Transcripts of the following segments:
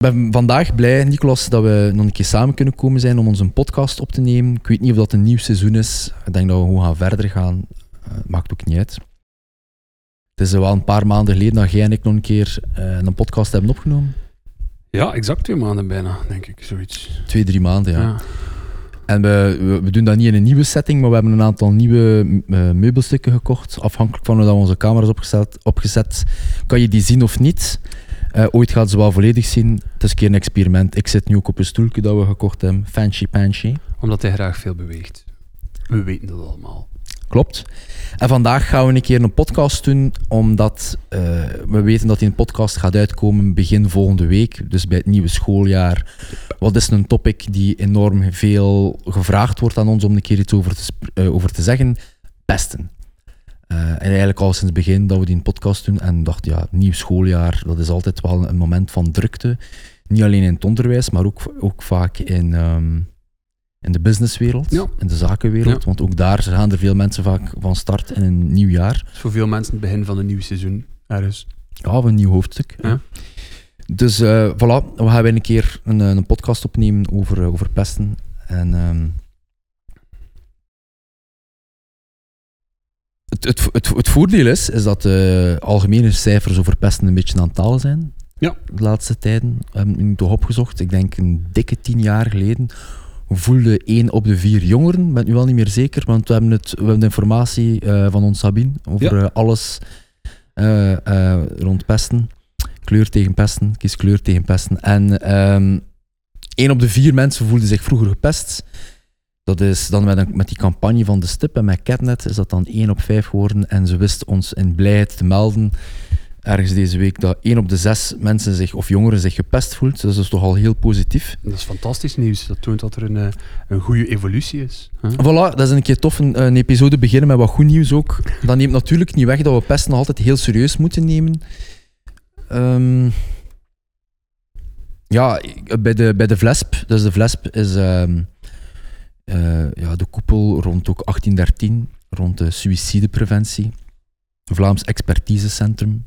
Ik ben vandaag blij, Nicolas, dat we nog een keer samen kunnen komen zijn om onze podcast op te nemen. Ik weet niet of dat een nieuw seizoen is. Ik denk dat we gewoon gaan verder gaan. Uh, maakt ook niet uit. Het is wel een paar maanden geleden dat jij en ik nog een keer uh, een podcast hebben opgenomen. Ja, exact twee maanden bijna, denk ik, zoiets. Twee, drie maanden, ja. ja. En we, we, we, doen dat niet in een nieuwe setting, maar we hebben een aantal nieuwe uh, meubelstukken gekocht. Afhankelijk van hoe dat we onze camera's opgezet, opgezet, kan je die zien of niet. Uh, ooit gaat ze wel volledig zien. Het is een keer een experiment. Ik zit nu ook op een stoeltje dat we gekocht hebben. Fancy Panchy. Omdat hij graag veel beweegt. We weten dat allemaal. Klopt. En vandaag gaan we een keer een podcast doen, omdat uh, we weten dat die een podcast gaat uitkomen begin volgende week, dus bij het nieuwe schooljaar. Wat is een topic die enorm veel gevraagd wordt aan ons om een keer iets over te, uh, over te zeggen? Pesten. Uh, en eigenlijk al sinds het begin dat we die podcast doen en dacht, ja, nieuw schooljaar, dat is altijd wel een moment van drukte. Niet alleen in het onderwijs, maar ook, ook vaak in, um, in de businesswereld, ja. in de zakenwereld. Ja. Want ook daar gaan er veel mensen vaak van start in een nieuw jaar. voor veel mensen het begin van een nieuw seizoen, ergens. Ja, of een nieuw hoofdstuk. Ja. Dus uh, voilà, we gaan een keer een, een podcast opnemen over, over pesten. En... Um, Het, het, het, het, voordeel is, is dat de algemene cijfers over pesten een beetje aan het zijn. Ja. De laatste tijden. We hebben nu toch opgezocht. Ik denk een dikke tien jaar geleden voelde één op de vier jongeren. Ik ben nu wel niet meer zeker, want we hebben, het, we hebben de informatie uh, van ons Sabine over ja. uh, alles uh, rond pesten. Kleur tegen pesten, kies kleur tegen pesten. En um, één op de vier mensen voelde zich vroeger gepest. Dat is dan met, met die campagne van de stip en met Catnet is dat dan 1 op 5 geworden. En ze wist ons in blijheid te melden, ergens deze week, dat 1 op de 6 mensen zich, of jongeren zich gepest voelt. Dus dat is toch al heel positief. Dat is fantastisch nieuws. Dat toont dat er een, een goede evolutie is. Voilà, dat is een keer tof. Een, een, episode beginnen met wat goed nieuws ook. Dat neemt natuurlijk niet weg dat we pesten nog altijd heel serieus moeten nemen. Um, ja, bij de, bij de VLESP, dus de VLESP is... Um, uh, ja, de koepel rond ook 1813, rond de suïcidepreventie. Vlaams Expertisecentrum.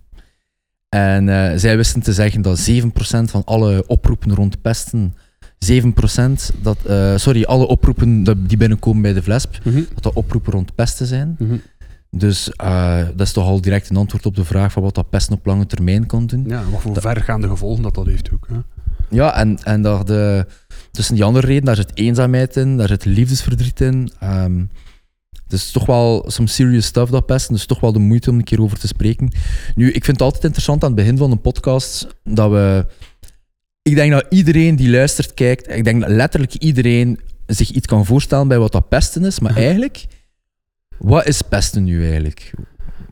En uh, zij wisten te zeggen dat 7% van alle oproepen rond pesten, 7% dat, uh, sorry, alle oproepen die binnenkomen bij de VLESP, Mhm. mm -hmm. dat dat oproepen rond pesten zijn. Mm -hmm. Dus dat is toch al direct een antwoord op de vraag van wat dat pesten op lange termijn kan doen. Ja, wat voor dat, vergaande gevolgen dat dat heeft ook. Hè? Ja, en, en daar de, tussen die andere reden, daar zit eenzaamheid in, daar zit liefdesverdriet in. Um, dus toch wel some serious stuff dat pesten, dus toch wel de moeite om een keer over te spreken. Nu, ik vind het altijd interessant aan het begin van een podcast dat we... Ik denk dat iedereen die luistert, kijkt, ik denk dat letterlijk iedereen zich iets kan voorstellen bij wat dat pesten is, maar eigenlijk, wat is pesten nu eigenlijk?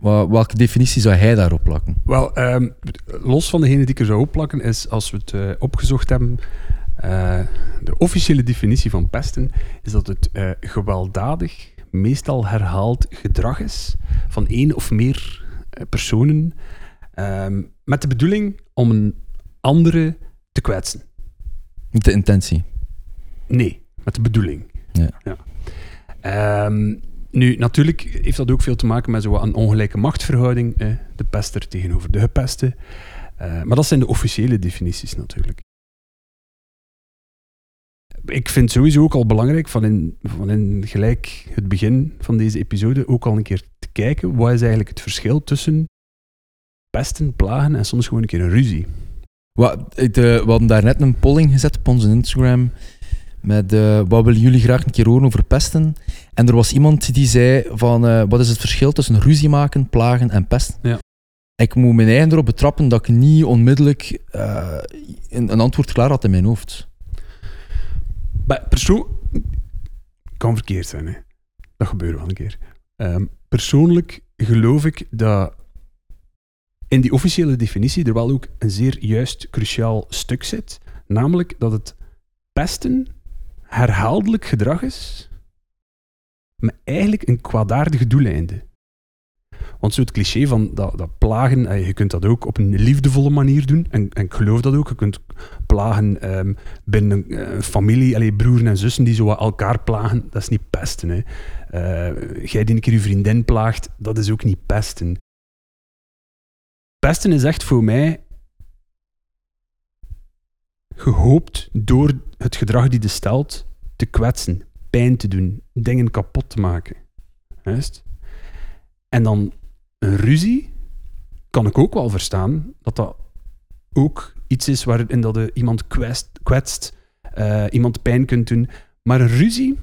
Welke definitie zou hij daarop plakken? Wel, um, los van degene die ik er zou opplakken, is als we het uh, opgezocht hebben, uh, de officiële definitie van pesten is dat het uh, gewelddadig, meestal herhaald gedrag is van één of meer personen um, met de bedoeling om een andere te kwetsen. Met de intentie? Nee, met de bedoeling. Ja. ja. Um, nu, natuurlijk heeft dat ook veel te maken met zo'n ongelijke machtsverhouding. Eh, de pester tegenover de gepeste. Uh, maar dat zijn de officiële definities natuurlijk. Ik vind sowieso ook al belangrijk van in, van in gelijk het begin van deze episode ook al een keer te kijken wat is eigenlijk het verschil tussen pesten, plagen en soms gewoon een keer een ruzie. Wat, de, we hadden daar net een polling gezet op onze Instagram met uh, wat willen jullie graag een keer horen over pesten. En er was iemand die zei van uh, wat is het verschil tussen ruzie maken, plagen en pesten. Ja. Ik moet mijn eigen erop betrappen dat ik niet onmiddellijk uh, een, een, antwoord klaar had in mijn hoofd. Maar persoon... kan verkeerd zijn, hè. Dat gebeurt wel een keer. Um, persoonlijk geloof ik dat in die officiële definitie er wel ook een zeer juist cruciaal stuk zit. Namelijk dat het pesten herhaaldelijk gedrag is, met eigenlijk een kwaadaardige doeleinde. Want zo het cliché van dat, dat plagen, je kunt dat ook op een liefdevolle manier doen. En, en ik geloof dat ook. Je kunt plagen um, binnen een familie, allee, broeren en zussen die zo wat elkaar plagen. Dat is niet pesten. Hè. Uh, jij die een keer je vriendin plaagt, dat is ook niet pesten. Pesten is echt voor mij gehoopt door het gedrag die de stelt te kwetsen, pijn te doen, dingen kapot te maken. Juist. En dan een ruzie kan ik ook wel verstaan dat dat ook iets is waarin dat iemand kwetst, eh, iemand pijn kunt doen. Maar een ruzie,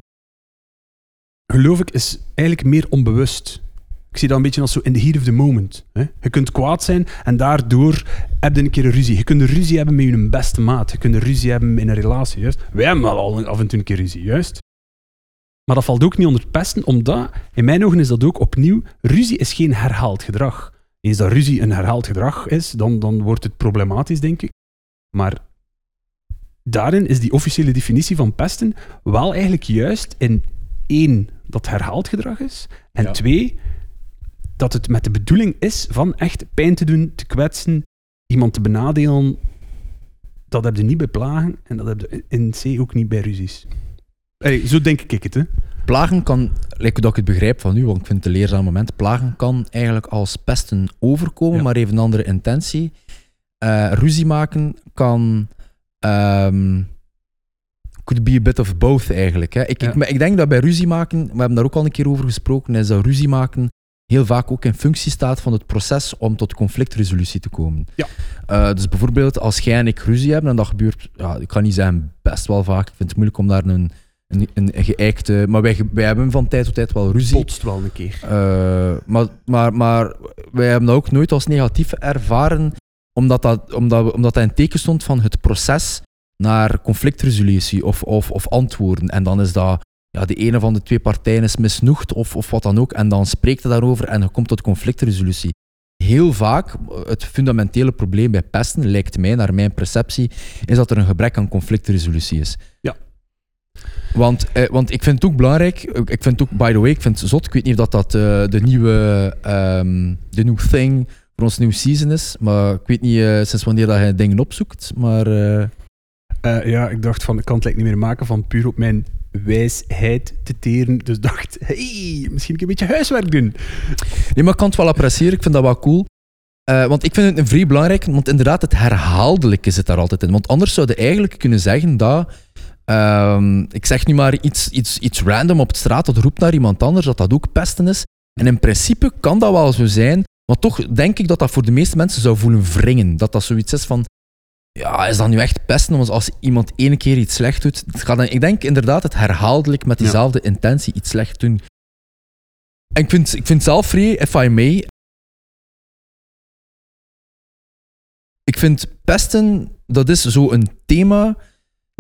geloof ik, is eigenlijk meer onbewust. Ik zie dat een beetje als zo in the heat of the moment. Hè? Je kunt kwaad zijn en daardoor heb je een keer een ruzie. Je kunt een ruzie hebben met je beste maat. Je kunt een ruzie hebben in een relatie. Juist. Wij hebben al af en toe een keer ruzie, juist. Maar dat valt ook niet onder het pesten, omdat, in mijn ogen is dat ook opnieuw, ruzie is geen herhaald gedrag. Eens dat ruzie een herhaald gedrag is, dan, dan wordt het problematisch, denk ik. Maar daarin is die officiële definitie van pesten wel eigenlijk juist in één, dat herhaald gedrag is, en Ja. twee, dat het met de bedoeling is van echt pijn te doen, te kwetsen, iemand te benadelen. Dat heb je niet bij plagen en dat heb je in C ook niet bij ruzies. Hey, zo denk ik het, hè. Plagen kan, lijkt dat ik het begrijp van u, want ik vind het een leerzaam moment, plagen kan eigenlijk als pesten overkomen, Ja. maar heeft een andere intentie. Eh, ruzie maken kan... ehm, could be a bit of both eigenlijk. Hè. Ik, Ja. ik, ik denk dat bij ruzie maken, we hebben daar ook al een keer over gesproken, is dat ruzie maken heel vaak ook in functie staat van het proces om tot conflictresolutie te komen. Ja. Eh, dus bijvoorbeeld als jij en ik ruzie hebben, en dat gebeurt, ja, ik kan niet zeggen best wel vaak, ik vind het moeilijk om daar een, een, een geëikte... Maar wij, wij hebben van tijd tot tijd wel ruzie. Botst wel een keer. Eh, maar, maar, maar wij hebben dat ook nooit als negatief ervaren, omdat dat, omdat, omdat dat in teken stond van het proces naar conflictresolutie of, of, of antwoorden. En dan is dat, ja, de ene van de twee partijen is misnoegd of, of wat dan ook, en dan spreekt je daarover en je komt tot conflictresolutie. Heel vaak, het fundamentele probleem bij pesten, lijkt mij, naar mijn perceptie, is dat er een gebrek aan conflictresolutie is. Ja. Want, eh, want ik vind het ook belangrijk, ik ik vind het ook, by the way, ik vind het zot, ik weet niet of dat, dat eh, de nieuwe, ehm de new thing voor ons nieuwe season is, maar ik weet niet eh, sinds wanneer dat je dingen opzoekt, maar... eh, Eh, ja, ik dacht van, ik kan het like niet meer maken van puur op mijn wijsheid te teren. Dus dacht, hey, misschien een beetje huiswerk doen. Nee, maar ik kan het wel appreciëren. Ik vind dat wel cool. Eh, want ik vind het een vrij belangrijk, want inderdaad, het herhaaldelijke zit daar altijd in. Want anders zou je eigenlijk kunnen zeggen dat... ehm, ik zeg nu maar iets, iets, iets random op de straat, dat roept naar iemand anders, dat dat ook pesten is. En in principe kan dat wel zo zijn, maar toch denk ik dat dat voor de meeste mensen zou voelen wringen. Dat dat zoiets is van... Ja, is dat nu echt pesten? Want als iemand ene keer iets slecht doet... Gaat dan, ik denk inderdaad het herhaaldelijk met Ja. diezelfde intentie iets slecht doen. En ik vind, ik vind zelf vrij, if I may, ik vind pesten, dat is zo een thema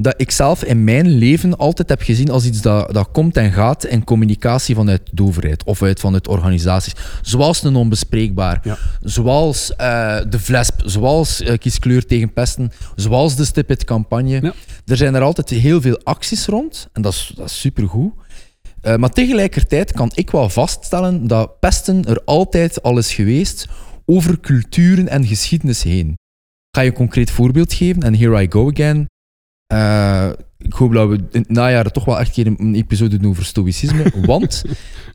dat ik zelf in mijn leven altijd heb gezien als iets dat, dat komt en gaat in communicatie vanuit de overheid of uit, vanuit organisaties. Zoals een onbespreekbaar, Ja. zoals eh, de VLESP, zoals eh, Kieskleur tegen pesten, zoals de Stip-It-campagne. Ja. Er zijn er altijd heel veel acties rond en dat is, dat is supergoed. Eh, maar tegelijkertijd kan ik wel vaststellen dat pesten er altijd al is geweest over culturen en geschiedenis heen. Ik ga je een concreet voorbeeld geven en here I go again. Eh, ik hoop dat we in het najaar toch wel echt keer een, een episode doen over stoïcisme, want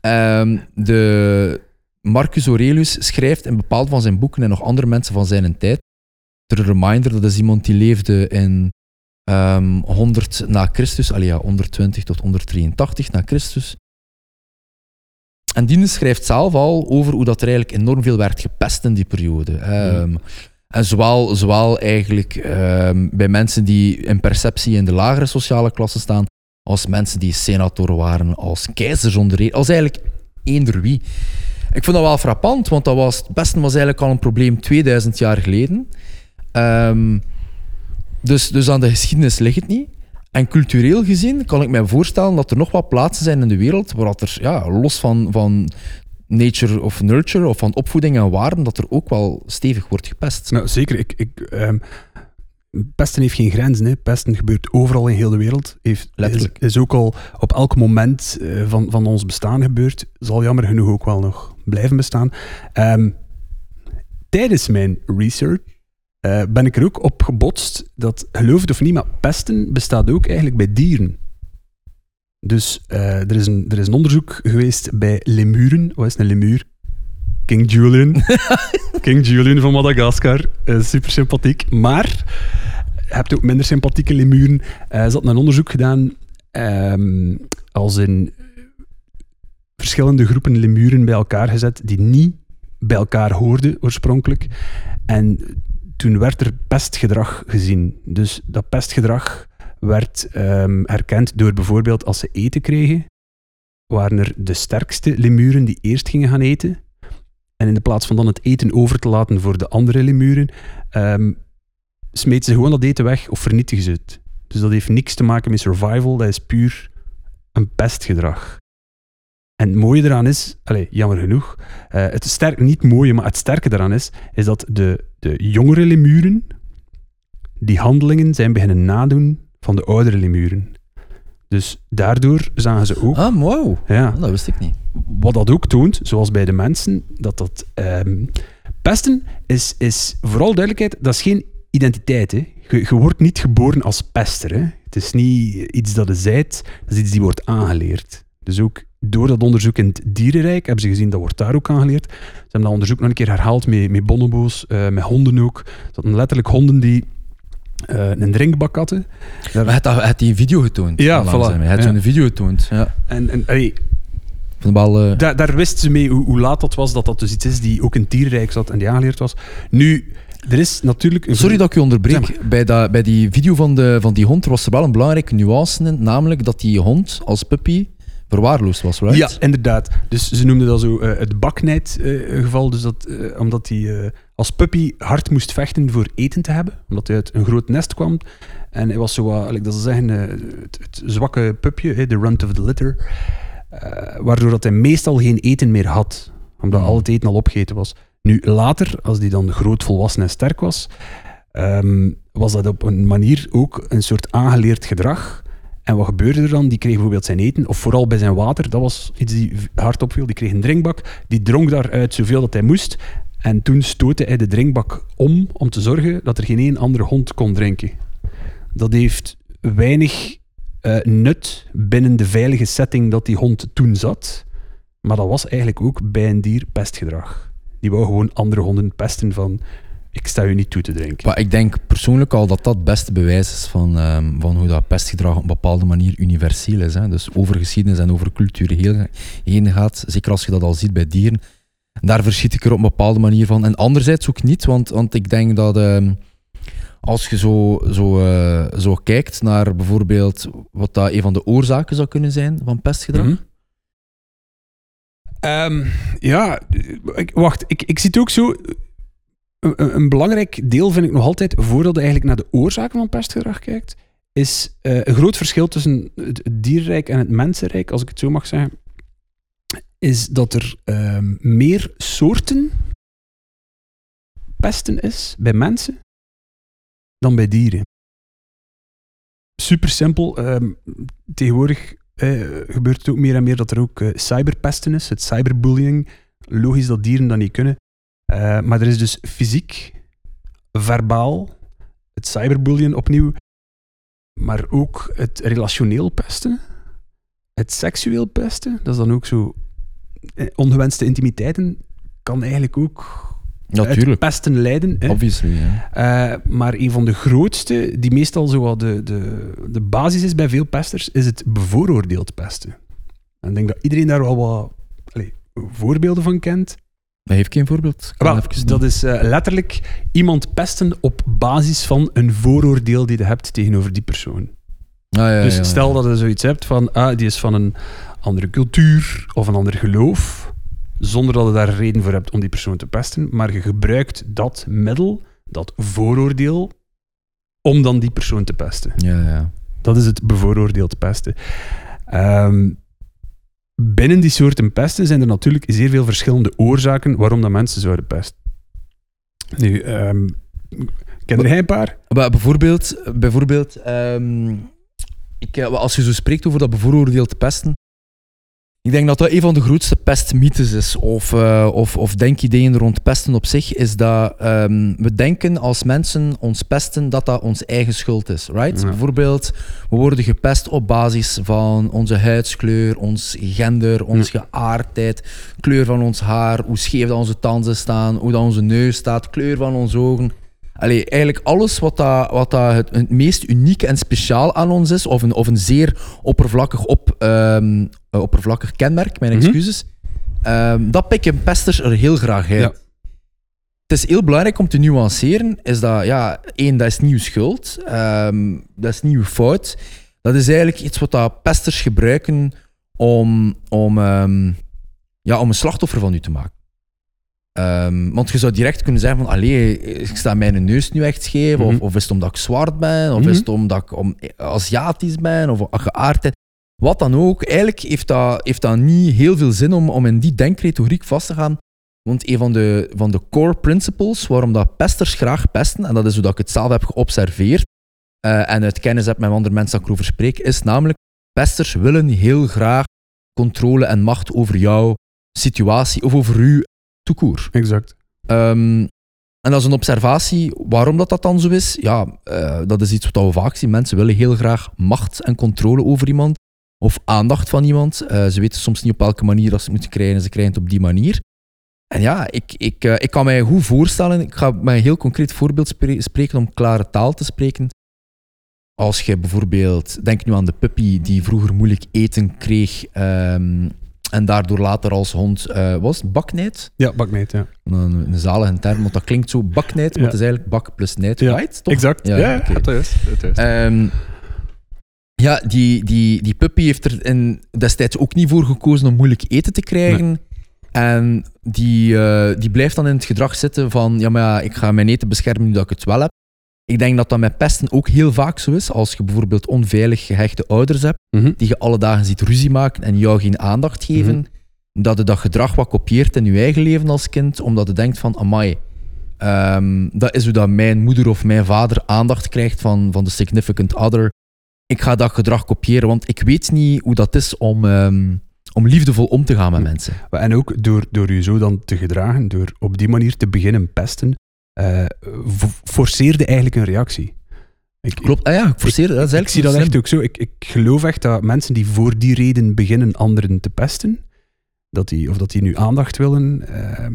ehm, de Marcus Aurelius schrijft in bepaalde van zijn boeken en nog andere mensen van zijn tijd, ter reminder, dat is iemand die leefde in ehm 100 na Christus, allee ja, 120 tot 183 na Christus. En die schrijft zelf al over hoe dat er eigenlijk enorm veel werd gepest in die periode. Ehm, En zowel, zowel eigenlijk ehm, bij mensen die in perceptie in de lagere sociale klasse staan, als mensen die senator waren, als keizers onder eer, als eigenlijk eender wie. Ik vond dat wel frappant, want dat was, het pesten was eigenlijk al een probleem 2000 jaar geleden. Ehm, dus, dus aan de geschiedenis ligt het niet. En cultureel gezien kan ik me voorstellen dat er nog wat plaatsen zijn in de wereld waar er, ja, los van, van nature of nurture of van opvoeding en waarden, dat er ook wel stevig wordt gepest. Nou, zeker. Ik, ik, ehm, pesten heeft geen grenzen. Hè. Pesten gebeurt overal in heel de wereld. Heeft, Letterlijk. Is, is ook al op elk moment eh, van, van ons bestaan gebeurd. Zal jammer genoeg ook wel nog blijven bestaan. Ehm, tijdens mijn research eh, ben ik er ook op gebotst dat, geloof het of niet, maar pesten bestaat ook eigenlijk bij dieren. Dus eh, er, is een, er is een onderzoek geweest bij lemuren. Wat is een lemuur? King Julian. King Julian van Madagaskar. Eh, super sympathiek. Maar hebt ook minder sympathieke lemuren. Eh, ze hadden een onderzoek gedaan ehm, als in verschillende groepen lemuren bij elkaar gezet die niet bij elkaar hoorden oorspronkelijk. En toen werd er pestgedrag gezien. Dus dat pestgedrag werd ehm, herkend door bijvoorbeeld als ze eten kregen, waren er de sterkste lemuren die eerst gingen gaan eten. En in de plaats van dan het eten over te laten voor de andere lemuren, um, smeten ze gewoon dat eten weg of vernietigen ze het. Dus dat heeft niks te maken met survival, dat is puur een pestgedrag. En het mooie eraan is, allez, jammer genoeg, uh, het sterk, niet mooie, maar het sterke eraan is, is dat de, de jongere lemuren die handelingen zijn beginnen nadoen van de oudere lemuren. Dus daardoor zagen ze ook... Ah, wow. Ja. Dat wist ik niet. Wat dat ook toont, zoals bij de mensen, dat dat... Um, pesten is, is, vooral duidelijkheid, dat is geen identiteit. Hè. Je, je, wordt niet geboren als pester. Hè. Het is niet iets dat je zijt, dat is iets die wordt aangeleerd. Dus ook door dat onderzoek in het dierenrijk hebben ze gezien dat wordt daar ook aangeleerd. Ze hebben dat onderzoek nog een keer herhaald met, met bonobo's, uh, met honden ook. Dat letterlijk honden die uh, een drinkbak hadden. Hij had, had die een video getoond. Ja, voilà. Hij had ja. een video getoond. Ja. En, en Van de bal, uh... daar, daar wisten ze mee hoe, hoe, laat dat was, dat dat dus iets is die ook in het dierenrijk zat en die aangeleerd was. Nu, er is natuurlijk... Een Sorry dat ik je onderbreek. Bij, dat, bij die video van, de, van die hond was er wel een belangrijke nuance in, namelijk dat die hond als puppy verwaarloosd was, right? Ja, inderdaad. Dus ze noemden dat zo uh, het baknijd-geval. dus dat, uh, omdat hij als puppy hard moest vechten voor eten te hebben. Omdat hij uit een groot nest kwam. En hij was zo, uh, dat ze zeggen, het, het, zwakke pupje, de runt of the litter. waardoor dat hij meestal geen eten meer had. Omdat mm. al het eten al opgegeten was. Nu, later, als hij dan groot, volwassen en sterk was, um, was dat op een manier ook een soort aangeleerd gedrag en wat gebeurde er dan? Die kreeg bijvoorbeeld zijn eten, of vooral bij zijn water, dat was iets die hard opviel. Die kreeg een drinkbak, die dronk daaruit zoveel dat hij moest. En toen stootte hij de drinkbak om, om te zorgen dat er geen één andere hond kon drinken. Dat heeft weinig uh, nut binnen de veilige setting dat die hond toen zat. Maar dat was eigenlijk ook bij een dier pestgedrag. Die wou gewoon andere honden pesten van ik sta u niet toe te drinken. Maar ik denk persoonlijk al dat dat het beste bewijs is van, um, van hoe dat pestgedrag op een bepaalde manier universeel is. Hè. Dus over geschiedenis en over cultuur heel, heen gaat. Zeker als je dat al ziet bij dieren. Daar verschiet ik er op een bepaalde manier van. En anderzijds ook niet, want, want ik denk dat um, als je zo, zo, uh, zo kijkt naar bijvoorbeeld wat dat een van de oorzaken zou kunnen zijn van pestgedrag. Mm -hmm. um, ja, ik, wacht, ik, ik zie het ook zo een, belangrijk deel vind ik nog altijd, voordat je eigenlijk naar de oorzaken van pestgedrag kijkt, is uh, een groot verschil tussen het dierrijk en het mensenrijk, als ik het zo mag zeggen, is dat er uh, meer soorten pesten is bij mensen dan bij dieren. Super simpel. Uh, tegenwoordig uh, gebeurt het ook meer en meer dat er ook cyberpesten is, het cyberbullying. Logisch dat dieren dat niet kunnen. Uh, maar er is dus fysiek, verbaal, het cyberbullying opnieuw, maar ook het relationeel pesten, het seksueel pesten, dat is dan ook zo. Ongewenste intimiteiten kan eigenlijk ook Natuurlijk. pesten leiden. Hè. Obviously, ja. uh, maar een van de grootste, die meestal zo de, de, de basis is bij veel pesters, is het bevooroordeeld pesten. En ik denk dat iedereen daar wel wat allez, voorbeelden van kent. Heeft geen voorbeeld. Wel, dat is uh, letterlijk iemand pesten op basis van een vooroordeel die je hebt tegenover die persoon. Ah, ja, dus ja, ja, stel dat je zoiets hebt van, ah, die is van een andere cultuur of een ander geloof, zonder dat je daar reden voor hebt om die persoon te pesten, maar je gebruikt dat middel, dat vooroordeel, om dan die persoon te pesten. Ja, ja. Dat is het bevooroordeeld pesten. Um, binnen die soorten pesten zijn er natuurlijk zeer veel verschillende oorzaken waarom dat mensen zouden pesten. Nu, um, ken jij een paar? Bijvoorbeeld, bijvoorbeeld um, ik, als je zo spreekt over dat bevooroordeeld pesten, ik denk dat dat een van de grootste pestmythes is, of, uh, of, of denkideeën rond pesten op zich, is dat um, we denken als mensen ons pesten dat dat ons eigen schuld is. Right? Ja. Bijvoorbeeld, we worden gepest op basis van onze huidskleur, ons gender, onze ja. geaardheid, kleur van ons haar, hoe scheef dat onze tanden staan, hoe dat onze neus staat, kleur van onze ogen. Allee, eigenlijk alles wat, dat, wat dat het, het meest unieke en speciaal aan ons is, of een, of een zeer oppervlakkig, op, eh, oppervlakkig kenmerk, mijn Mhm. excuses, ehm, dat pikken pesters er heel graag uit. Ja. Het is heel belangrijk om te nuanceren, is dat, ja, één, dat is nieuw schuld, ehm, dat is nieuwe fout. Dat is eigenlijk iets wat dat pesters gebruiken om, om, ja, om een slachtoffer van u te maken. Want je zou direct kunnen zeggen van, allee, ik sta mijn neus nu echt scheef, Mhm. of, of is het omdat ik zwart ben, of Mhm. is het omdat ik om, Aziatisch ben, of geaardheid. Wat dan ook, eigenlijk heeft dat, heeft dat niet heel veel zin om, om in die denkretoriek vast te gaan. Want een van de, van de core principles waarom dat pesters graag pesten, en dat is hoe dat ik het zelf heb geobserveerd, eh, en uit kennis heb met andere mensen dat ik erover spreek, is namelijk, pesters willen heel graag controle en macht over jouw situatie, of over u toekoer. Exact. Ehm, en dat is een observatie. Waarom dat, dat dan zo is? Ja, eh, dat is iets wat we vaak zien. Mensen willen heel graag macht en controle over iemand. Of aandacht van iemand. Eh, ze weten soms niet op welke manier dat ze het moeten krijgen. en Ze krijgen het op die manier. En ja, ik, ik, eh, ik kan mij goed voorstellen. Ik ga met een heel concreet voorbeeld spre- spreken om klare taal te spreken. Als je bijvoorbeeld, denk nu aan de puppy die vroeger moeilijk eten kreeg. ehm, en daardoor later als hond eh, was, baknijd. Ja, bakneet, ja. Een, een zalige term, want dat klinkt zo baknijd, maar Ja. het is eigenlijk bak plus nijd, Ja, right? Toch? Exact. Ja, Ja, ja, oké. dat is. Dat is. Ehm, ja, die, die, die puppy heeft er in, destijds ook niet voor gekozen om moeilijk eten te krijgen. En die, eh, die blijft dan in het gedrag zitten van, ja, maar ja, ik ga mijn eten beschermen nu dat ik het wel heb. Ik denk dat dat met pesten ook heel vaak zo is. Als je bijvoorbeeld onveilig gehechte ouders hebt, Mhm. die je alle dagen ziet ruzie maken en jou geen aandacht geven, Mhm. dat je dat gedrag wat kopieert in je eigen leven als kind, omdat je denkt van, amai, ehm, dat is hoe dat mijn moeder of mijn vader aandacht krijgt van, van de significant other. Ik ga dat gedrag kopiëren, want ik weet niet hoe dat is om, ehm, om liefdevol om te gaan met mensen. En ook door, door je zo dan te gedragen, door op die manier te beginnen pesten, vo- forceerde eigenlijk een reactie. Ik, Klopt, ah ja, ik forceer dat. is Ik, eigenlijk zie dat slim. echt ook zo. Ik, ik geloof echt dat mensen die voor die reden beginnen anderen te pesten, dat die, of dat die nu aandacht willen, ehm,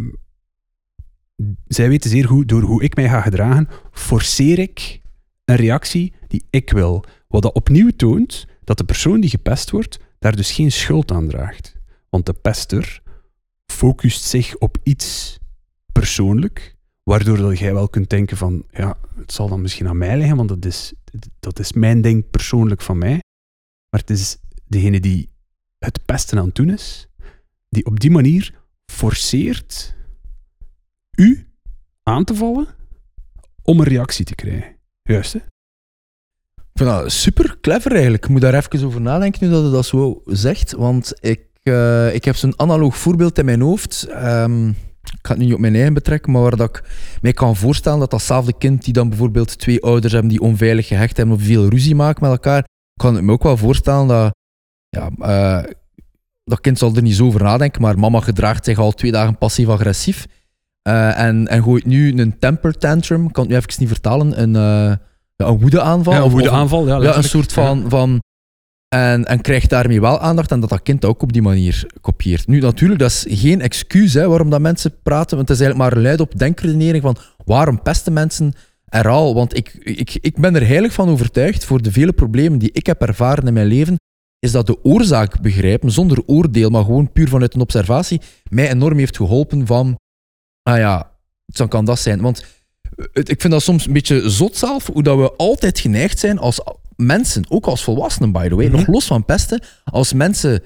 zij weten zeer goed, door hoe ik mij ga gedragen, forceer ik een reactie die ik wil. Wat dat opnieuw toont dat de persoon die gepest wordt, daar dus geen schuld aan draagt. Want de pester focust zich op iets persoonlijk, waardoor dat jij wel kunt denken van, ja, het zal dan misschien aan mij liggen, want dat is, dat is mijn ding persoonlijk van mij. Maar het is degene die het pesten aan het doen is, die op die manier forceert u aan te vallen om een reactie te krijgen. Juist, hè? Vind dat super clever eigenlijk. Ik moet daar even over nadenken nu dat je dat zo zegt. Want ik, eh, ik heb zo'n analoog voorbeeld in mijn hoofd. Ehm, ik ga het nu niet op mijn eigen betrekken, maar waar dat ik mij kan voorstellen dat datzelfde kind die dan bijvoorbeeld twee ouders hebben die onveilig gehecht hebben of veel ruzie maken met elkaar, kan ik me ook wel voorstellen dat ja, eh, dat kind zal er niet zo over nadenken, maar mama gedraagt zich al twee dagen passief-agressief eh, en, en gooit nu een temper tantrum, ik kan het nu even niet vertalen, een, ja, een woedeaanval. Ja, of- hoe de of- aanval, ja. ja, een soort van. van en, en krijgt daarmee wel aandacht en dat dat kind ook op die manier kopieert. Nu, natuurlijk, dat is geen excuus hè, waarom dat mensen praten, want het is eigenlijk maar een luid op denkredenering van waarom pesten mensen er al? Want ik, ik, ik ben er heilig van overtuigd, voor de vele problemen die ik heb ervaren in mijn leven, is dat de oorzaak begrijpen, zonder oordeel, maar gewoon puur vanuit een observatie, mij enorm heeft geholpen van, ah ja, zo kan dat zijn. Want ik vind dat soms een beetje zot zelf, hoe dat we altijd geneigd zijn als mensen, ook als volwassenen by the way, Mhm. nog los van pesten, als mensen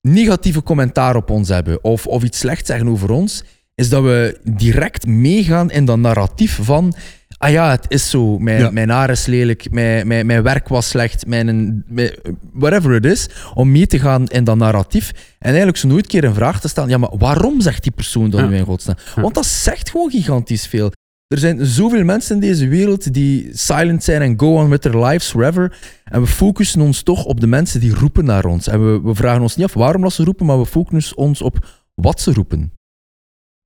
negatieve commentaar op ons hebben of, of iets slecht zeggen over ons, is dat we direct meegaan in dat narratief van ah ja, het is zo, mijn, Ja. mijn haar is lelijk, mijn, mijn, mijn werk was slecht, mijn, mijn- whatever it is, om mee te gaan in dat narratief en eigenlijk zo nooit keer een vraag te stellen, ja, maar waarom zegt die persoon dat Ja. nu in godsnaam? Want dat zegt gewoon gigantisch veel. Er zijn zoveel mensen in deze wereld die silent zijn en go on with their lives forever. En we focussen ons toch op de mensen die roepen naar ons. En we, we vragen ons niet af waarom dat ze roepen, maar we focussen ons op wat ze roepen.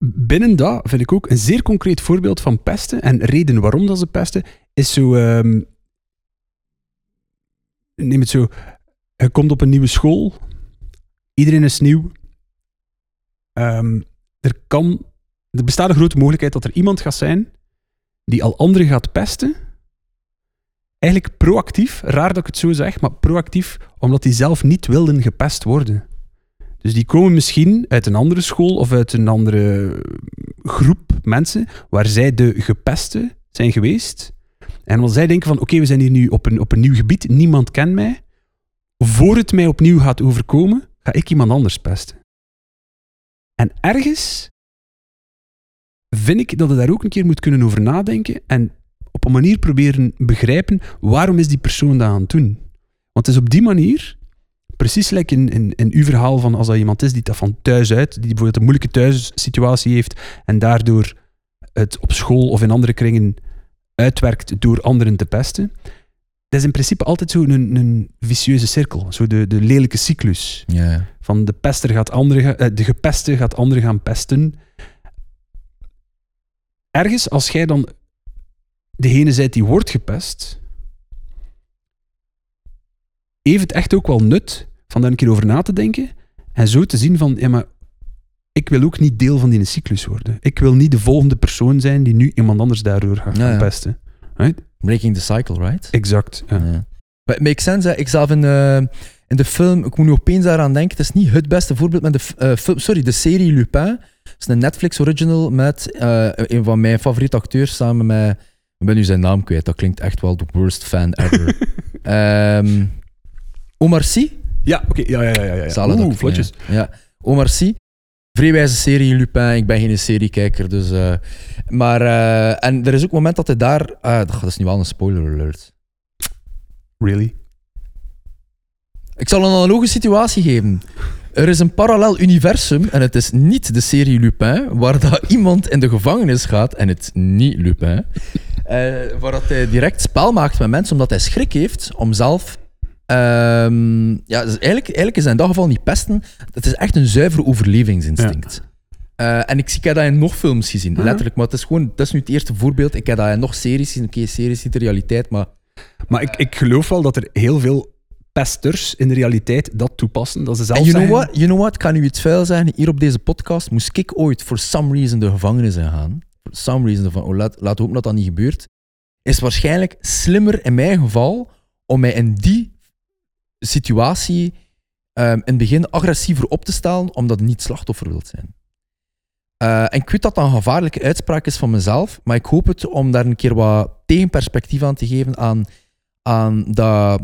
Binnen dat vind ik ook een zeer concreet voorbeeld van pesten en reden waarom dat ze pesten, is zo. ehm, neem het zo. Je komt op een nieuwe school, iedereen is nieuw. Ehm, er, kan, er bestaat een grote mogelijkheid dat er iemand gaat zijn die al anderen gaat pesten, eigenlijk proactief, raar dat ik het zo zeg, maar proactief, omdat die zelf niet wilden gepest worden. Dus die komen misschien uit een andere school of uit een andere groep mensen waar zij de gepesten zijn geweest. En als zij denken van oké, we zijn hier nu op een, op een nieuw gebied, niemand kent mij. Voor het mij opnieuw gaat overkomen, ga ik iemand anders pesten. En ergens vind ik dat je daar ook een keer moet kunnen over nadenken en op een manier proberen begrijpen waarom is die persoon dat aan het doen. Want het is op die manier, precies like in, in, in uw verhaal van als dat iemand is die dat van thuis uit, die bijvoorbeeld een moeilijke thuissituatie heeft en daardoor het op school of in andere kringen uitwerkt door anderen te pesten. Dat is in principe altijd zo een, een vicieuze cirkel, zo de, de lelijke cyclus. Ja. Van de pester gaat andere, ga- eh, de gepeste gaat anderen gaan pesten. Ergens, als jij dan degene bent die wordt gepest, heeft het echt ook wel nut van daar een keer over na te denken en zo te zien van, ja maar, ik wil ook niet deel van die cyclus worden. Ik wil niet de volgende persoon zijn die nu iemand anders daardoor gaat Ja, gaan ja. pesten. Breaking the cycle, right? Exact. Ja. Ja. Makes sense. Hè. Ik zelf in, eh, in de film, ik moet nu opeens daaraan denken, het is niet het beste voorbeeld, maar de, eh, film, sorry, de serie Lupin. Het is een Netflix original met eh, een van mijn favoriete acteurs samen met, ik ben nu zijn naam kwijt, dat klinkt echt wel de worst fan ever. Ehm, Omar Sy, Ja, oké. Ja, ja, ja. ja, ja. Zalig Oeh, vlotjes. Ja, ja. Omar Sy. Vrij wijze serie Lupin. Ik ben geen seriekijker, dus... eh, maar... eh, en er is ook een moment dat hij daar... ah, dat is nu wel een spoiler alert. Really? Ik zal een analoge situatie geven. Er is een parallel universum en het is niet de serie Lupin, waar dat iemand in de gevangenis gaat en het is niet Lupin. eh, waar dat hij direct spel maakt met mensen omdat hij schrik heeft om zelf. ehm, ja, dus eigenlijk, eigenlijk is in dat geval niet pesten. Het is echt een zuivere overlevingsinstinct. Eh, en ik, zie- ik heb dat in nog films gezien, Mhm. letterlijk. Maar het is gewoon, dat is nu het eerste voorbeeld. Ik heb dat in nog series gezien. Oké, series is niet de realiteit, maar Maar ik, ik geloof wel dat er heel veel pesters in de realiteit dat toepassen. Dat ze zelf En you know, what? you know what? Ik kan u iets vuil zeggen. Hier op deze podcast moest ik ooit for some reason de gevangenis in gaan. For some reason. Van, oh, laat, laat hopen dat dat niet gebeurt. Is waarschijnlijk slimmer in mijn geval om mij in die situatie ehm, in het begin agressiever op te stellen, omdat ik niet slachtoffer wilt zijn. Eh, en ik weet dat dat een gevaarlijke uitspraak is van mezelf, maar ik hoop het om daar een keer wat tegenperspectief aan te geven aan, aan dat,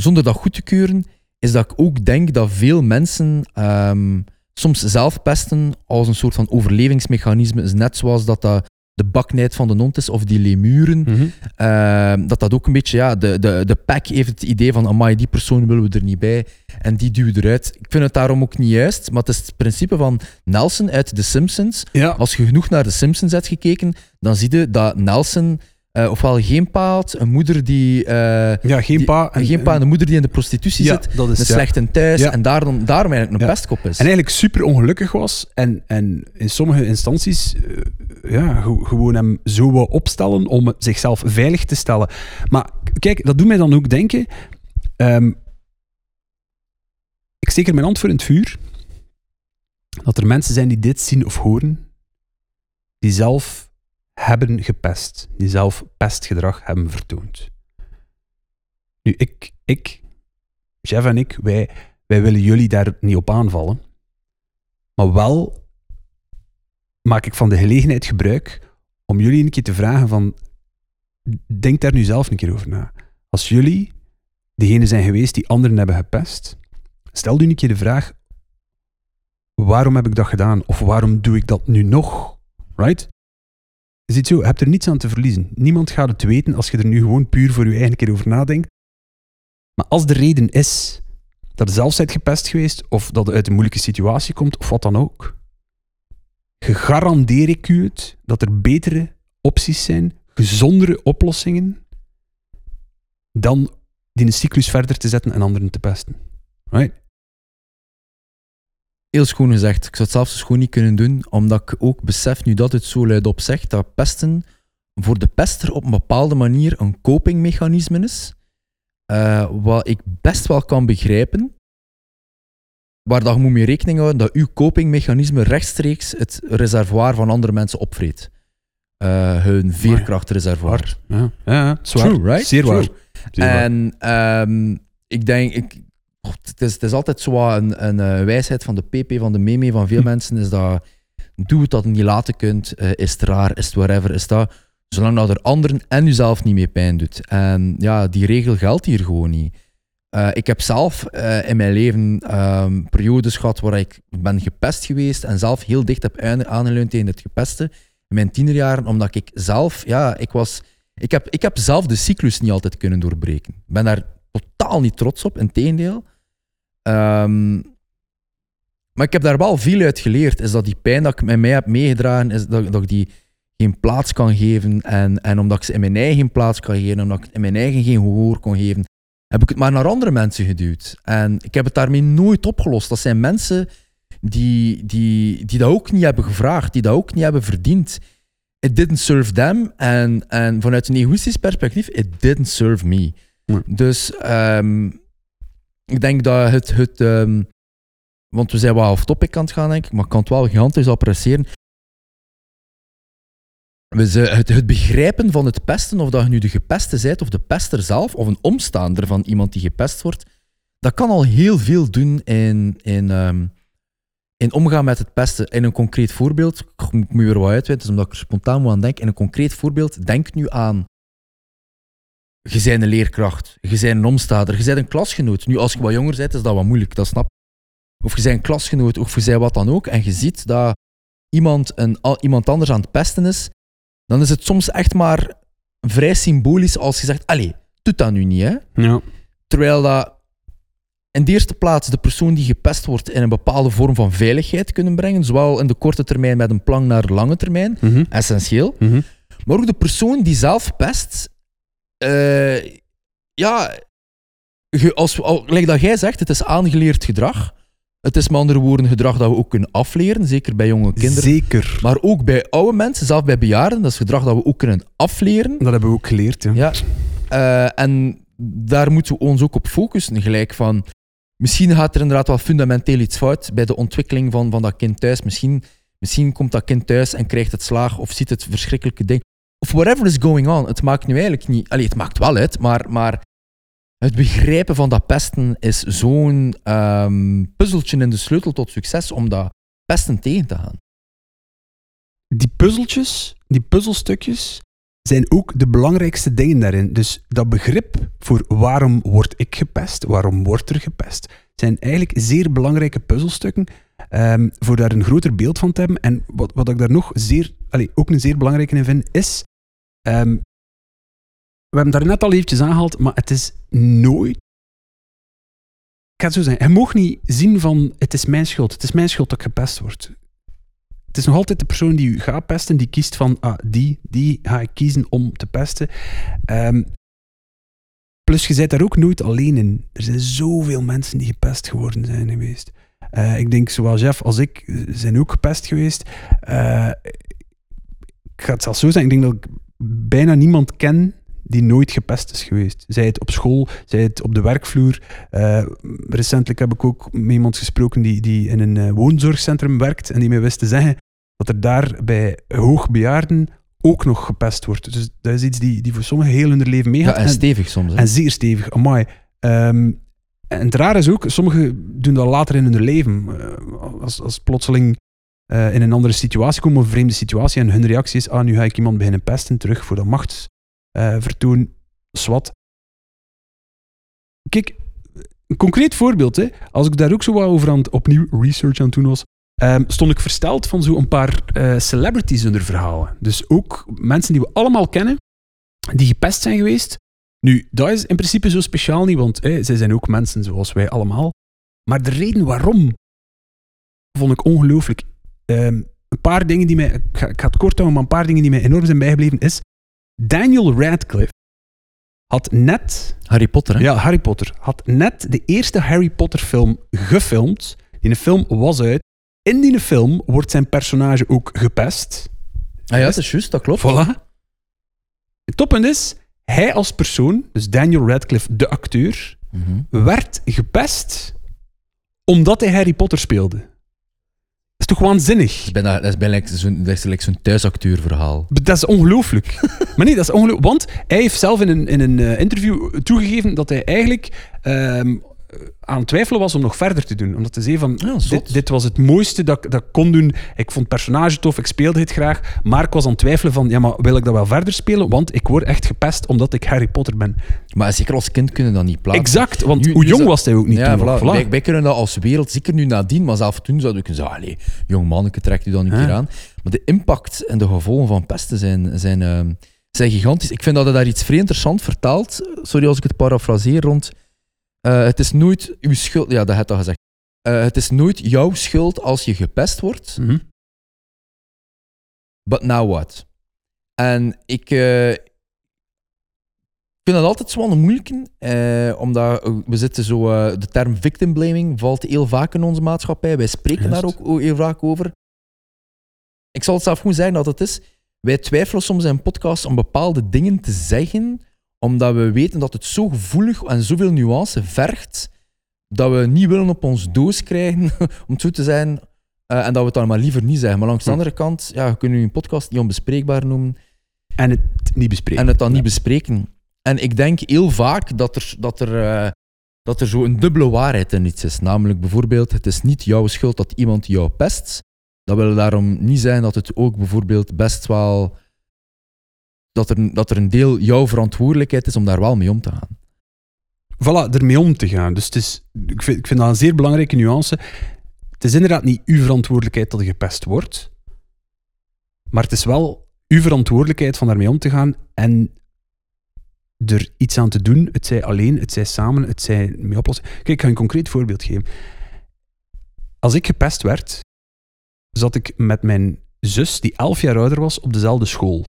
zonder dat goed te keuren, is dat ik ook denk dat veel mensen ehm, soms zelf pesten als een soort van overlevingsmechanisme. Is net zoals dat, dat de baknijd van de hond is of die lemuren. Mhm. Ehm, dat dat ook een beetje, ja, de, de, de pack heeft het idee van, amai, die persoon willen we er niet bij en die duwen we eruit. Ik vind het daarom ook niet juist, maar het is het principe van Nelson uit The Simpsons. Ja, Als je genoeg naar The Simpsons hebt gekeken, dan zie je dat Nelson eh, ofwel geen pa had, een moeder die... eh, ja geen die- pa. En, geen pa en een moeder die in de prostitutie ja, zit, dat is een ja. slechte thuis Ja. en daarom, daarom eigenlijk een pestkop is. En eigenlijk super ongelukkig was en, en in sommige instanties eh, ja, ge- gewoon hem zo wou opstellen om zichzelf veilig te stellen. Maar kijk, dat doet mij dan ook denken. ehm, ik steek er mijn hand voor in het vuur. Dat er mensen zijn die dit zien of horen, die zelf hebben gepest, die zelf pestgedrag hebben vertoond. Nu, ik, ik Jeff en ik, wij, wij willen jullie daar niet op aanvallen. Maar wel maak ik van de gelegenheid gebruik om jullie een keer te vragen van, denk daar nu zelf een keer over na. Als jullie degene zijn geweest die anderen hebben gepest, stel u een keer de vraag, waarom heb ik dat gedaan? Of waarom doe ik dat nu nog? Right? Ziet zo, je hebt er niets aan te verliezen. Niemand gaat het weten als je er nu gewoon puur voor je eigen keer over nadenkt. Maar als de reden is dat je zelf bent gepest geweest, of dat je uit een moeilijke situatie komt, of wat dan ook, garandeer ik u het dat er betere opties zijn, gezondere oplossingen, dan die een cyclus verder te zetten en anderen te pesten. Right? Heel schoon gezegd. Ik zou het zelfs schoon niet kunnen doen, omdat ik ook besef, nu dat het zo luidop zegt, dat pesten voor de pester op een bepaalde manier een copingmechanisme is, eh, wat ik best wel kan begrijpen, waar dat je moet mee rekening houden dat uw copingmechanisme rechtstreeks het reservoir van andere mensen opvreet. eh, hun veerkrachtreservoir. Ja, ja, ja, het is waar. True, right? Zeer waar. Zeer. En ehm, ik denk, ik, het, is, het is altijd zo een, een eh, wijsheid van de PP, van de meme van veel Hm. mensen, is dat doe het dat je niet laten kunt, eh, is het raar, is het whatever, is dat, zolang dat er anderen en jezelf niet meer pijn doet. En ja, die regel geldt hier gewoon niet. Eh, ik heb zelf in mijn leven ehm, periodes gehad waar ik ben gepest geweest en zelf heel dicht heb aan- aangeleund tegen het gepesten in mijn tienerjaren, omdat ik zelf, ja, ik was, ik heb, ik heb zelf de cyclus niet altijd kunnen doorbreken. Ik ben daar totaal niet trots op, in tegendeel. Ehm, maar ik heb daar wel veel uit geleerd, is dat die pijn dat ik met mij heb meegedragen, is dat, dat ik die geen plaats kan geven. En, en omdat ik ze in mijn eigen plaats kan geven, omdat ik in mijn eigen geen gehoor kon geven, heb ik het maar naar andere mensen geduwd. En ik heb het daarmee nooit opgelost. Dat zijn mensen die, die, die dat ook niet hebben gevraagd, die dat ook niet hebben verdiend. It didn't serve them. En, en vanuit een egoïstisch perspectief, it didn't serve me. Dus ehm, ik denk dat het... het ehm, want we zijn wel off-topic aan het gaan, denk ik, maar ik kan het wel gigantisch appreciëren. Het, het begrijpen van het pesten, of dat je nu de gepeste bent, of de pester zelf, of een omstaander van iemand die gepest wordt, dat kan al heel veel doen in, in, ehm, in omgaan met het pesten. In een concreet voorbeeld, ik moet weer wat uitweiden, dus omdat ik er spontaan moet aan denken. In een concreet voorbeeld, denk nu aan je bent een leerkracht, je bent een omstaander, je bent een klasgenoot. Nu, als je wat jonger bent, is dat wat moeilijk, dat snap. Of je bent een klasgenoot, of je bent wat dan ook, en je ziet dat iemand, een, iemand anders aan het pesten is, dan is het soms echt maar vrij symbolisch als je zegt, allee, doe dat nu niet, hè. Ja. Terwijl dat in de eerste plaats de persoon die gepest wordt in een bepaalde vorm van veiligheid kunnen brengen, zowel in de korte termijn met een plan naar de lange termijn, Mhm. essentieel. Mhm. Maar ook de persoon die zelf pest, eh, ja, als, al, like dat jij zegt, het is aangeleerd gedrag. Het is met andere woorden gedrag dat we ook kunnen afleren, zeker bij jonge kinderen. Zeker. Maar ook bij oude mensen, zelfs bij bejaarden, dat is gedrag dat we ook kunnen afleren. Dat hebben we ook geleerd. Ja. Ja. Eh, en daar moeten we ons ook op focussen. Gelijk van, misschien gaat er inderdaad wel fundamenteel iets fout bij de ontwikkeling van, van dat kind thuis. Misschien, misschien komt dat kind thuis en krijgt het slaag of ziet het verschrikkelijke ding. Of whatever is going on. Het maakt nu eigenlijk niet... Allee, het maakt wel uit, maar, maar het begrijpen van dat pesten is zo'n ehm, puzzeltje in de sleutel tot succes om dat pesten tegen te gaan. Die puzzeltjes, die puzzelstukjes, zijn ook de belangrijkste dingen daarin. Dus dat begrip voor waarom word ik gepest, waarom wordt er gepest, zijn eigenlijk zeer belangrijke puzzelstukken ehm, voor daar een groter beeld van te hebben. En wat, wat ik daar nog zeer, allee, ook een zeer belangrijke in vind, is... ehm, we hebben daar net al eventjes aangehaald, maar het is nooit... Ik ga zo zeggen, je mag niet zien van het is mijn schuld, het is mijn schuld dat ik gepest word het is nog altijd de persoon die u gaat pesten, die kiest van, ah, die, die ga ik kiezen om te pesten. Ehm, plus, je bent daar ook nooit alleen in. Er zijn zoveel mensen die gepest geworden zijn geweest. Eh, ik denk, zowel Jeff als ik eh, zijn ook gepest geweest. Eh, ik ga het zelfs zo zeggen, ik denk dat ik bijna niemand ken die nooit gepest is geweest. Zij het op school, zij het op de werkvloer. Eh, recentelijk heb ik ook met iemand gesproken die, die in een eh, woonzorgcentrum werkt en die mij wist te zeggen dat er daar bij hoogbejaarden ook nog gepest wordt. Dus dat is iets die, die voor sommigen heel hun leven Ja, meegaat. en stevig soms. hè. En zeer stevig, amai. Ehm, en het raar is ook, sommigen doen dat later in hun leven. Eh, als, als plotseling eh, in een andere situatie komen, een vreemde situatie, en hun reactie is, ah, nu ga ik iemand beginnen pesten, terug voor dat machtsvertoon, swat. Kijk, een concreet voorbeeld, hè. als ik daar ook zo wat over aan het opnieuw research aan het doen was, ehm, stond ik versteld van zo'n paar eh, celebrities onder verhalen. Dus ook mensen die we allemaal kennen, die gepest zijn geweest, nu, dat is in principe zo speciaal niet, want hè, zij zijn ook mensen zoals wij allemaal. Maar de reden waarom vond ik ongelooflijk. Ehm, een paar dingen die mij, ik ga, ik ga het kort houden, maar een paar dingen die mij enorm zijn bijgebleven is. Daniel Radcliffe had net, Harry Potter, hè? ja, Harry Potter, had net de eerste Harry Potter film gefilmd. Die film was uit. In die film wordt zijn personage ook gepest. Ah ja, dat is juist, dat klopt. Voilà. Het toppunt is, hij als persoon, dus Daniel Radcliffe, de acteur, Mhm. werd gepest omdat hij Harry Potter speelde. Dat toch waanzinnig? is bijna, dat is bijna zo'n dat is like zo'n thuisacteurverhaal. Dat is ongelooflijk. maar nee, dat is ongelooflijk. Want hij heeft zelf in een, in een eh, interview toegegeven dat hij eigenlijk ehm, aan het twijfelen was om nog verder te doen. Omdat hij zei van, Ja, zot. dit, dit was het mooiste dat, ik- dat ik kon doen. Ik vond het personage tof, ik speelde het graag. Maar ik was aan het twijfelen van, ja, maar wil ik dat wel verder spelen? Want ik word echt gepest omdat ik Harry Potter ben. Maar zeker als kind kunnen dat niet plaatsen. Exact, want Nu- hoe nu jong dat- was hij ook niet ja, toen nog? voilà. Voilà. Wij, wij kunnen dat als wereld, zeker nu nadien, maar zelf toen zouden we kunnen zeggen, jong manneke, trekt u dan een Ja. keer aan. Maar de impact en de gevolgen van pesten zijn, zijn, ehm, zijn gigantisch. Ik vind dat hij daar iets vrij interessant vertaalt. Sorry als ik het parafraseer rond... eh, het is nooit uw schuld... Ja, dat had al gezegd. Eh, het is nooit jouw schuld als je gepest wordt. Mhm. But now what? En ik eh, vind dat altijd zo wel een moeilijke, eh, omdat we zitten zo, de term victim blaming valt heel vaak in onze maatschappij. Wij spreken daar ook heel vaak over. Ik zal het zelf gewoon zeggen dat het is. Wij twijfelen soms in podcasts om bepaalde dingen te zeggen, omdat we weten dat het zo gevoelig en zoveel nuance vergt, dat we niet willen op ons doos krijgen, om het zo te zijn, eh, en dat we het dan maar liever niet zeggen. Maar langs de Hm. andere kant, ja, we kunnen een podcast niet onbespreekbaar noemen En het niet bespreken. en het dan niet bespreken. En ik denk heel vaak dat er, dat er, eh, dat er zo een dubbele waarheid in iets is. Namelijk bijvoorbeeld, het is niet jouw schuld dat iemand jou pest. Dat wil daarom niet zijn dat het ook bijvoorbeeld best wel... Dat er, dat er een deel jouw verantwoordelijkheid is om daar wel mee om te gaan. voilà, ermee om te gaan. Dus het is, ik, vind, ik vind dat een zeer belangrijke nuance. Het is inderdaad niet uw verantwoordelijkheid dat gepest wordt, maar het is wel uw verantwoordelijkheid van daarmee om te gaan en er iets aan te doen. Het zij alleen, het zij samen, het zij mee oplossen. Kijk, ik ga een concreet voorbeeld geven. Als ik gepest werd, zat ik met mijn zus, die elf jaar ouder was, op dezelfde school.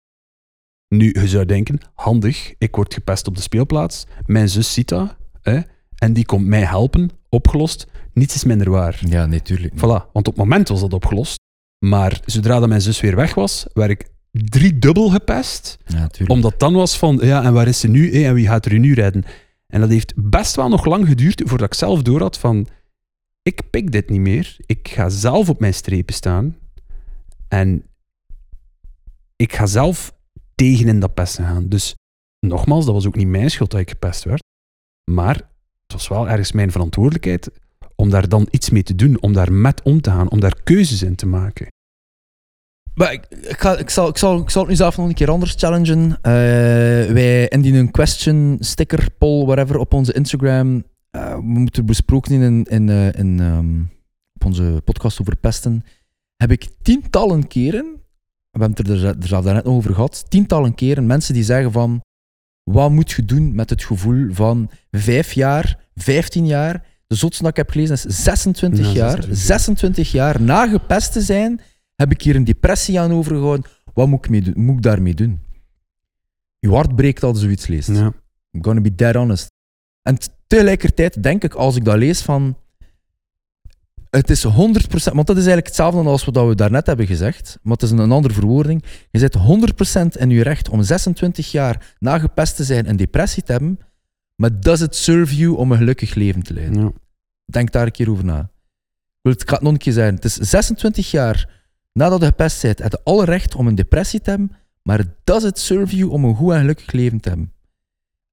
Nu, je zou denken, handig, ik word gepest op de speelplaats, mijn zus ziet dat, hè, en die komt mij helpen, opgelost. Niets is minder waar. Ja, natuurlijk. Voilà, want op het moment was dat opgelost. Maar zodra dat mijn zus weer weg was, werd ik driedubbel gepest. Ja. Omdat dan was van, ja, en waar is ze nu? hè, En wie gaat er nu rijden? En dat heeft best wel nog lang geduurd voordat ik zelf door had van, ik pik dit niet meer. Ik ga zelf op mijn strepen staan. En ik ga zelf tegen in dat pesten gaan. Dus nogmaals, dat was ook niet mijn schuld dat ik gepest werd. Maar het was wel ergens mijn verantwoordelijkheid om daar dan iets mee te doen, om daar met om te gaan, om daar keuzes in te maken. Maar ik, ik, zal, ik, zal, ik zal het nu zelf nog een keer anders challengen. Eh, wij indienen een question, sticker, poll, whatever, op onze Instagram. Eh, we moeten besproken in, in, in, eh, in, ehm, op onze podcast over pesten. Heb ik tientallen keren, we hebben het er, er zelf daarnet nog over gehad, tientallen keren mensen die zeggen van, wat moet je doen met het gevoel van vijf jaar, vijftien jaar, de zotste dat ik heb gelezen is 26 Ja, jaar, 26 jaar. 26 jaar na gepest te zijn, heb ik hier een depressie aan overgehouden. Wat moet ik, mee doen? moet ik daarmee doen? Je hart breekt als je zoiets leest. Ja. I'm gonna be dead honest. En tegelijkertijd denk ik, als ik dat lees, van... Het is 100%... Want dat is eigenlijk hetzelfde als wat we daarnet hebben gezegd. Maar het is een, andere verwoording. Je zit 100% in je recht om 26 jaar na gepest te zijn en depressie te hebben. Maar does it serve you om een gelukkig leven te leiden? Ja. Denk daar een keer over na. Ik wil het, ik ga het nog een keer zeggen. Het is 26 jaar nadat je gepest bent, heb je alle recht om een depressie te hebben, maar does it serve you om een goed en gelukkig leven te hebben?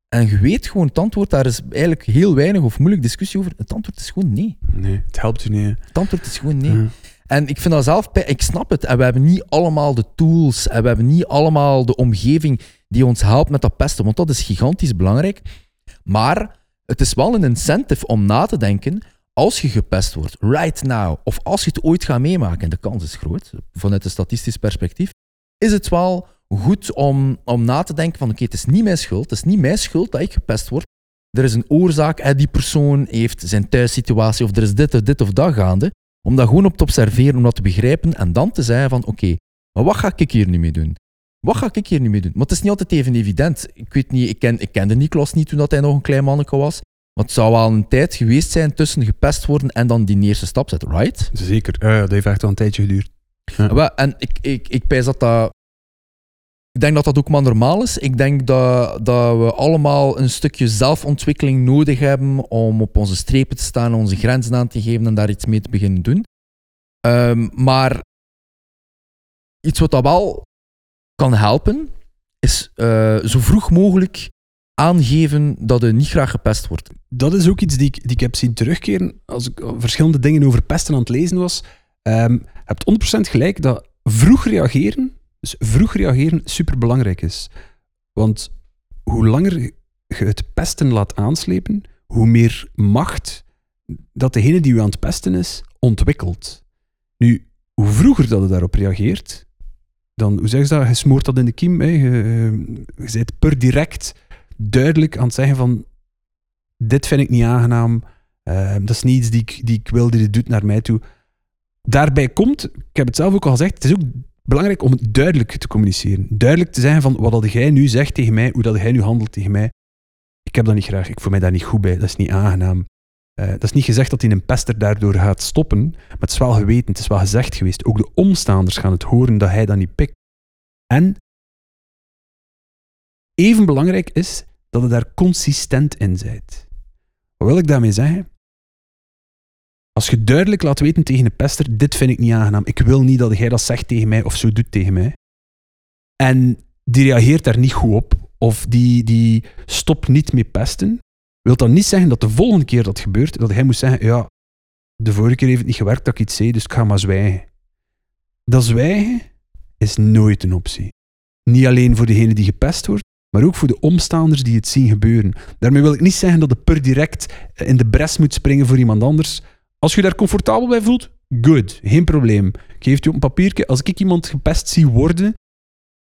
En je weet gewoon, het antwoord, daar is eigenlijk heel weinig of moeilijk discussie over. Het antwoord is gewoon nee. Nee, het helpt u niet. hè. Het antwoord is gewoon nee. Ja. En ik vind dat zelf, ik snap het. En we hebben niet allemaal de tools en we hebben niet allemaal de omgeving die ons helpt met dat pesten, want dat is gigantisch belangrijk. Maar het is wel een incentive om na te denken, als je gepest wordt, right now, of als je het ooit gaat meemaken, en de kans is groot, vanuit een statistisch perspectief, is het wel goed om, om na te denken van oké, het is niet mijn schuld, het is niet mijn schuld dat ik gepest word. Er is een oorzaak, en die persoon heeft zijn thuissituatie, of er is dit of dit of dat gaande. Om dat gewoon op te observeren, om dat te begrijpen en dan te zeggen van oké, maar wat ga ik hier nu mee doen? Wat ga ik hier nu mee doen? Maar het is niet altijd even evident. Ik weet niet, ik, ken, ik kende Niklas niet toen dat hij nog een klein manneke was. Maar het zou wel een tijd geweest zijn tussen gepest worden en dan die eerste stap zetten, right? Zeker. Ja, dat heeft echt wel een tijdje geduurd. Ja. En ik, ik, ik pijs dat dat... Ik denk dat dat ook maar normaal is. Ik denk dat, dat we allemaal een stukje zelfontwikkeling nodig hebben om op onze strepen te staan, onze grenzen aan te geven en daar iets mee te beginnen doen. Ehm, maar iets wat dat wel kan helpen, is eh, zo vroeg mogelijk aangeven dat je niet graag gepest wordt. Dat is ook iets die ik, die ik heb zien terugkeren als ik verschillende dingen over pesten aan het lezen was. Um, je hebt 100% gelijk dat vroeg reageren, dus vroeg reageren, superbelangrijk is. Want hoe langer je het pesten laat aanslepen, hoe meer macht dat degene die u aan het pesten is, ontwikkelt. Nu, hoe vroeger dat je daarop reageert, dan, hoe zeg je dat, je smoort dat in de kiem, hè? Je, je bent per direct duidelijk aan het zeggen van, dit vind ik niet aangenaam, uh, dat is niet iets die ik, die ik wil, die dit doet naar mij toe. Daarbij komt, ik heb het zelf ook al gezegd, het is ook belangrijk om duidelijk te communiceren. Duidelijk te zeggen van, wat dat jij nu zegt tegen mij, hoe dat jij nu handelt tegen mij, ik heb dat niet graag, ik voel mij daar niet goed bij, dat is niet aangenaam. Uh, dat is niet gezegd dat hij een pester daardoor gaat stoppen, maar het is wel geweten, het is wel gezegd geweest. Ook de omstaanders gaan het horen dat hij dat niet pikt. En even belangrijk is dat je daar consistent in bent. Wat wil ik daarmee zeggen? Als je duidelijk laat weten tegen een pester, dit vind ik niet aangenaam, ik wil niet dat jij dat zegt tegen mij of zo doet tegen mij, en die reageert daar niet goed op, of die, die stopt niet mee pesten, wil dat niet zeggen dat de volgende keer dat gebeurt, dat hij moet zeggen, ja, de vorige keer heeft het niet gewerkt dat ik iets zei, dus ik ga maar zwijgen. Dat zwijgen is nooit een optie. Niet alleen voor degene die gepest wordt, maar ook voor de omstaanders die het zien gebeuren. Daarmee wil ik niet zeggen dat je per direct in de bres moet springen voor iemand anders. Als je daar comfortabel bij voelt, good, geen probleem. Ik geef je op een papiertje, als ik iemand gepest zie worden,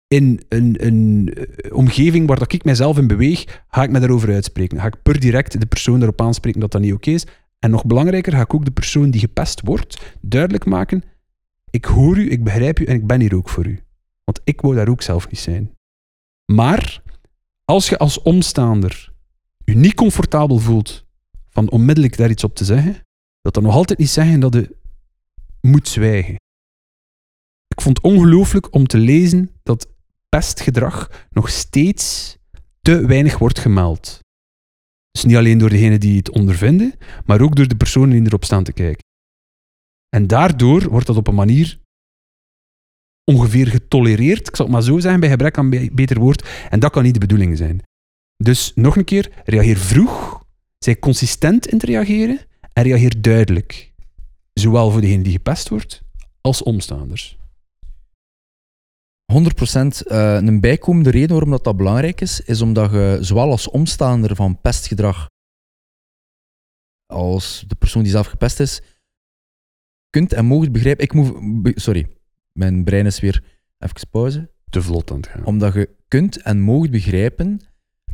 in een, een eh, omgeving waar dat ik mijzelf in beweeg, ga ik me daarover uitspreken. Ga ik per direct de persoon daarop aanspreken dat dat niet oké is. En nog belangrijker, ga ik ook de persoon die gepest wordt duidelijk maken: ik hoor u, ik begrijp u en ik ben hier ook voor u. Want ik wou daar ook zelf niet zijn. Maar als je als omstaander je niet comfortabel voelt van onmiddellijk daar iets op te zeggen, dat nog altijd niet zeggen dat je moet zwijgen. Ik vond het ongelooflijk om te lezen dat pestgedrag nog steeds te weinig wordt gemeld. Dus niet alleen door degenen die het ondervinden, maar ook door de personen die erop staan te kijken. En daardoor wordt dat op een manier ongeveer getolereerd, ik zal het maar zo zeggen, bij gebrek aan een beter woord. En dat kan niet de bedoeling zijn. Dus nog een keer, reageer vroeg, zij consistent in te reageren en reageer duidelijk. Zowel voor degene die gepest wordt, als omstaanders. 100% uh, een bijkomende reden waarom dat, dat belangrijk is, is omdat je zowel als omstaander van pestgedrag als de persoon die zelf gepest is, kunt en mogen begrijpen. Ik moet, sorry, mijn brein is weer even pauze. Te vlot aan het gaan. Omdat je kunt en mogen begrijpen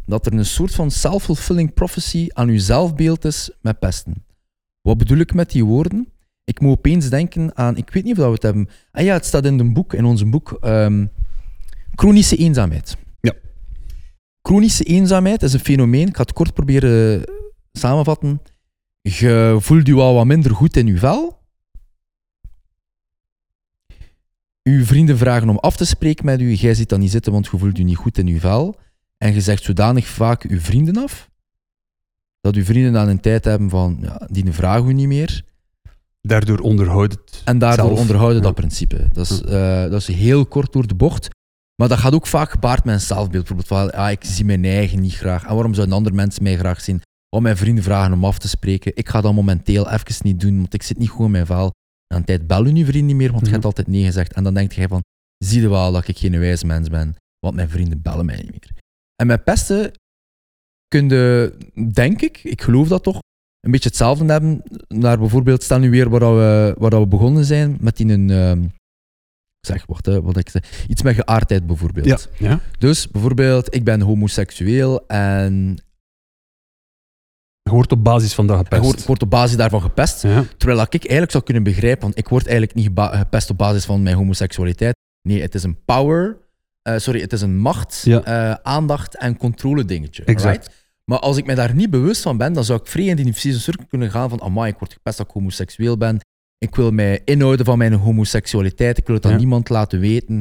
dat er een soort van self-fulfilling prophecy aan je zelfbeeld is met pesten. Wat bedoel ik met die woorden? Ik moet opeens denken aan, ik weet niet of we het hebben. Ah ja, het staat in een boek, in ons boek, um, chronische eenzaamheid. Ja. Chronische eenzaamheid is een fenomeen, ik ga het kort proberen samenvatten. Je voelt je wel wat minder goed in je vel. Uw vrienden vragen om af te spreken met u, jij zit dan niet zitten, want je voelt je niet goed in je vel. En je zegt zodanig vaak uw vrienden af, dat uw vrienden dan een tijd hebben van, ja, die vragen u niet meer. Daardoor onderhoudt het En daardoor zelf. onderhouden dat principe. Dat is, uh, dat is heel kort door de bocht. Maar dat gaat ook vaak gepaard met een zelfbeeld. Bijvoorbeeld van, ah, ik zie mijn eigen niet graag. En waarom zouden andere mensen mij graag zien? Om mijn vrienden vragen om af te spreken. Ik ga dat momenteel even niet doen, want ik zit niet goed in mijn vel. En een tijd bellen je vrienden niet meer, want je hebt mhm. altijd nee gezegd. En dan denk je van, zie je wel dat ik geen wijze mens ben, want mijn vrienden bellen mij niet meer. En met pesten kun je, denk ik, ik geloof dat toch, een beetje hetzelfde hebben naar bijvoorbeeld, stel nu weer waar we, waar we begonnen zijn, met die een... Uh, zeg, wacht, wat ik zeg. Iets met geaardheid bijvoorbeeld. Ja, ja. Dus bijvoorbeeld, ik ben homoseksueel en je wordt op basis van dat gepest. Je wordt, op basis daarvan gepest. Terwijl ik eigenlijk zou kunnen begrijpen, want ik word eigenlijk niet gepest op basis van mijn homoseksualiteit. Nee, het is een power, uh, sorry, het is een macht, uh, aandacht en controle dingetje. Exact. Maar als ik me daar niet bewust van ben, dan zou ik vrij in die cirkel kunnen gaan van amai, ik word gepest dat ik homoseksueel ben. Ik wil mij inhouden van mijn homoseksualiteit. Ik wil het aan niemand laten weten.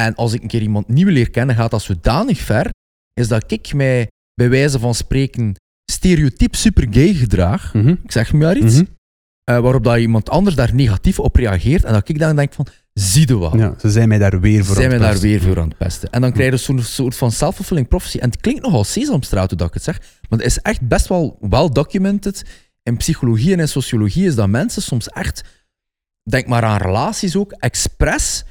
En als ik een keer iemand nieuw leer kennen, gaat dat zodanig ver, is dat ik mij bij wijze van spreken stereotyp super gay gedrag. Mhm. Ik zeg maar iets. Eh, waarop dat iemand anders daar negatief op reageert. En dat ik dan denk van, zie je wat? Ja, ze zijn mij daar weer voor zijn aan het daar pesten. weer voor aan het pesten. En dan krijg je zo'n soort van self-fulfilling prophecy. En het klinkt nogal sesamstraat dat ik het zeg, maar het is echt best wel wel documented. In psychologie en in sociologie is dat mensen soms echt, denk maar aan relaties ook, expres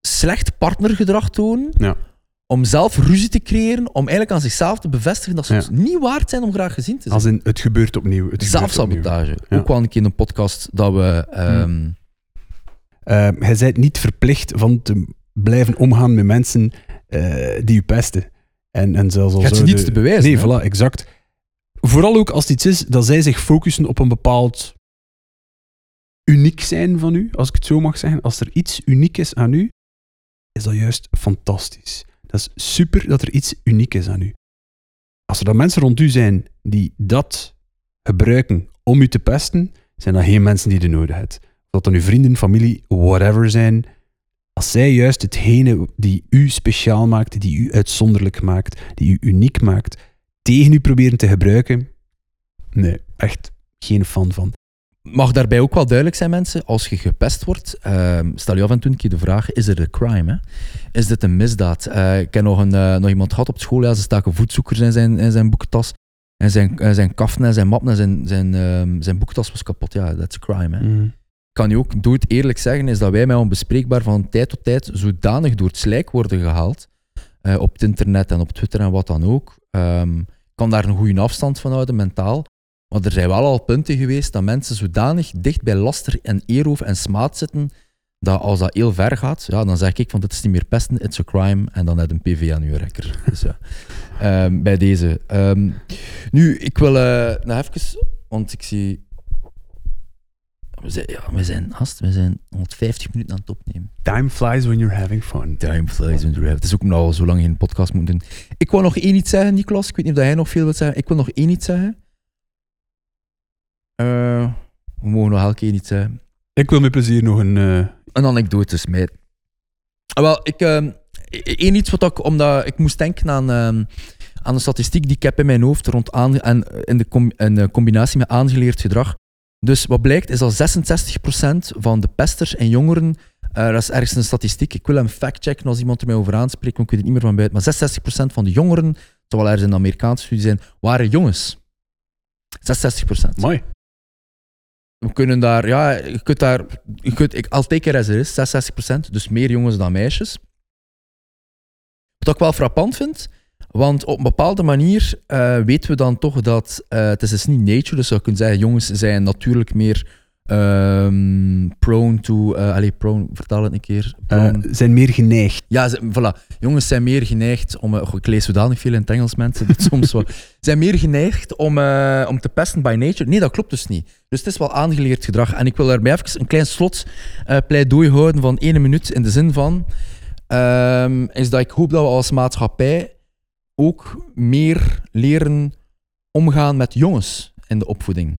slecht partnergedrag tonen Ja. om zelf ruzie te creëren, om eigenlijk aan zichzelf te bevestigen dat ze Ja. niet waard zijn om graag gezien te zijn. Als in, het gebeurt opnieuw. Het gebeurt opnieuw. Zelfsabotage. Ook wel een keer in een podcast dat we... ehm, Eh, jij bent niet verplicht van te blijven omgaan met mensen eh, die je pesten. En, en zelfs al Je ze niets te bewijzen, Nee, hè? voilà, exact. Vooral ook als het iets is dat zij zich focussen op een bepaald uniek zijn van u, als ik het zo mag zeggen. Als er iets uniek is aan u, is dat juist fantastisch. Dat is super dat er iets uniek is aan u. Als er dan mensen rond u zijn die dat gebruiken om u te pesten, zijn dat geen mensen die je nodig hebt. Dat dan uw vrienden, familie, whatever zijn. Als zij juist hetgene die u speciaal maakt, die u uitzonderlijk maakt, die u uniek maakt, tegen u proberen te gebruiken, nee, echt geen fan van. mag daarbij ook wel duidelijk zijn, mensen, als je gepest wordt, ehm, stel je af en toe een keer de vraag, is er een crime? Hè? Is dit een misdaad? Eh, ik heb nog, een, eh, nog iemand gehad op school, ja, ze staken voetzoekers in zijn, in zijn boekentas. En zijn, eh, zijn kaften en zijn mappen en zijn, zijn, ehm, zijn boekentas was kapot. Ja, dat is crime. Hè? Mm. Kan je ook dood eerlijk zeggen, is dat wij mij onbespreekbaar van tijd tot tijd zodanig door het slijk worden gehaald. eh, op het internet en op Twitter en wat dan ook. Ik kan daar een goede afstand van houden, mentaal. Maar er zijn wel al punten geweest dat mensen zodanig dicht bij laster en eeroof en smaad zitten, dat als dat heel ver gaat, ja, dan zeg ik van dit is niet meer pesten, it's a crime, en dan net een PV aan uw rekker. Dus ja, Ehm, bij deze. Ehm, nu, ik wil eh, nog even, want ik zie... We zijn, ja, we zijn, gast, we zijn 150 minuten aan het opnemen. Time flies when you're having fun. Time flies when you're having- Het is ook nou zo lang geen podcast moeten doen. Ik wil nog één iets zeggen, Niklas. Ik weet niet of jij nog veel wilt zeggen. Ik wil nog één iets zeggen. Eh, we mogen nog elke keer iets zeggen. Ik wil met plezier nog een... eh, Een anekdote smijt. Ah, wel, ik, ehm, één iets wat ik, omdat ik moest denken aan, ehm, aan een statistiek die ik heb in mijn hoofd rond aan, en in, de com- in de combinatie met aangeleerd gedrag. Dus wat blijkt is dat 66% van de pesters en jongeren, eh, dat is ergens een statistiek, ik wil hem factchecken als iemand er mij over aanspreekt, want ik weet het niet meer van buiten, maar 66% van de jongeren, terwijl er een Amerikaanse studie zijn, waren jongens. 66%. mooi. We kunnen daar, ja, je kunt daar, je kunt, ik, it as it is, 66%, dus meer jongens dan meisjes. Wat ik wel frappant vind, want op een bepaalde manier eh, weten we dan toch dat eh, het is dus niet nature, dus je kunt zeggen, jongens zijn natuurlijk meer ehm, prone to, eh allee, prone, vertaal het een keer. Zijn meer geneigd. ja, ze, voilà. Jongens zijn meer geneigd om... goh, ik lees zodanig veel in het Engels, mensen. Dat soms wel. Zijn meer geneigd om, om te pesten by nature. Nee, dat klopt dus niet. Dus het is wel aangeleerd gedrag. En ik wil daarbij even een klein slot pleidooi houden van één minuut. In de zin van... ehm, is dat ik hoop dat we als maatschappij ook meer leren omgaan met jongens in de opvoeding.